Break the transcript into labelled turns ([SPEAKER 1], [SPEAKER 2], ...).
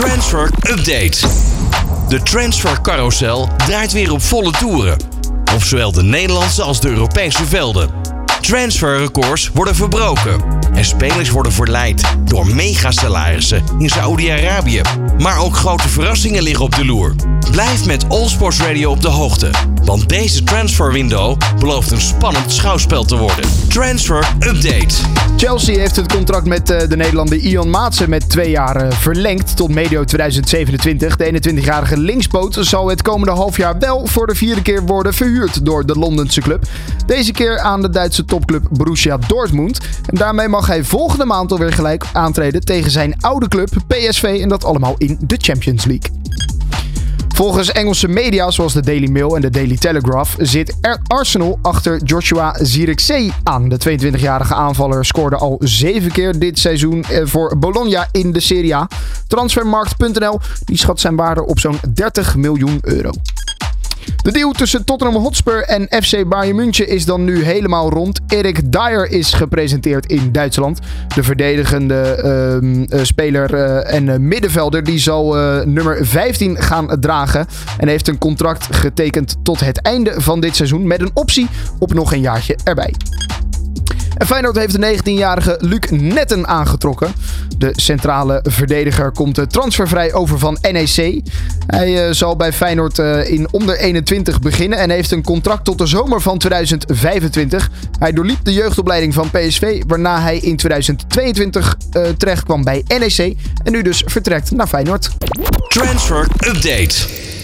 [SPEAKER 1] Transfer Update. De transfer carousel draait weer op volle toeren. Op zowel de Nederlandse als de Europese velden. Transferrecords worden verbroken. En spelers worden verleid door megasalarissen in Saoedi-Arabië. Maar ook grote verrassingen liggen op de loer. Blijf met All Sports Radio op de hoogte. Want deze transfer window belooft een spannend schouwspel te worden. Transfer Update.
[SPEAKER 2] Chelsea heeft het contract met eh, de Nederlander Ion Maatsen met twee jaar eh, verlengd tot medio 2027. De 21-jarige linksboot zal het komende half jaar wel voor de vierde keer worden verhuurd door de Londense club. Deze keer aan de Duitse topclub Borussia Dortmund. En daarmee mag hij volgende maand alweer gelijk aantreden tegen zijn oude club PSV en dat allemaal in de Champions League. Volgens Engelse media zoals de Daily Mail en de Daily Telegraph zit Arsenal achter Joshua Zirkzee aan. De 22-jarige aanvaller scoorde al zeven keer dit seizoen eh, voor Bologna in de Serie A. Transfermarkt.nl die schat zijn waarde op zo'n 30 miljoen euro. De deal tussen Tottenham Hotspur en FC Bayern München is dan nu helemaal rond. Erik Dyer is gepresenteerd in Duitsland. De verdedigende ehm, eh, speler uh, en uh, middenvelder die zal nummer 15 gaan dragen. En heeft een contract getekend tot het einde van dit seizoen met een optie op nog een jaartje erbij. En Feyenoord heeft de 19-jarige Luc Netten aangetrokken. De centrale verdediger komt transfervrij over van NEC. Hij uh, zal bij Feyenoord uh, in onder 21 beginnen en heeft een contract tot de zomer van 2025. Hij doorliep de jeugdopleiding van PSV, waarna hij in 2022 uh, terecht kwam bij NEC en nu dus vertrekt naar Feyenoord.
[SPEAKER 1] Transfer Update.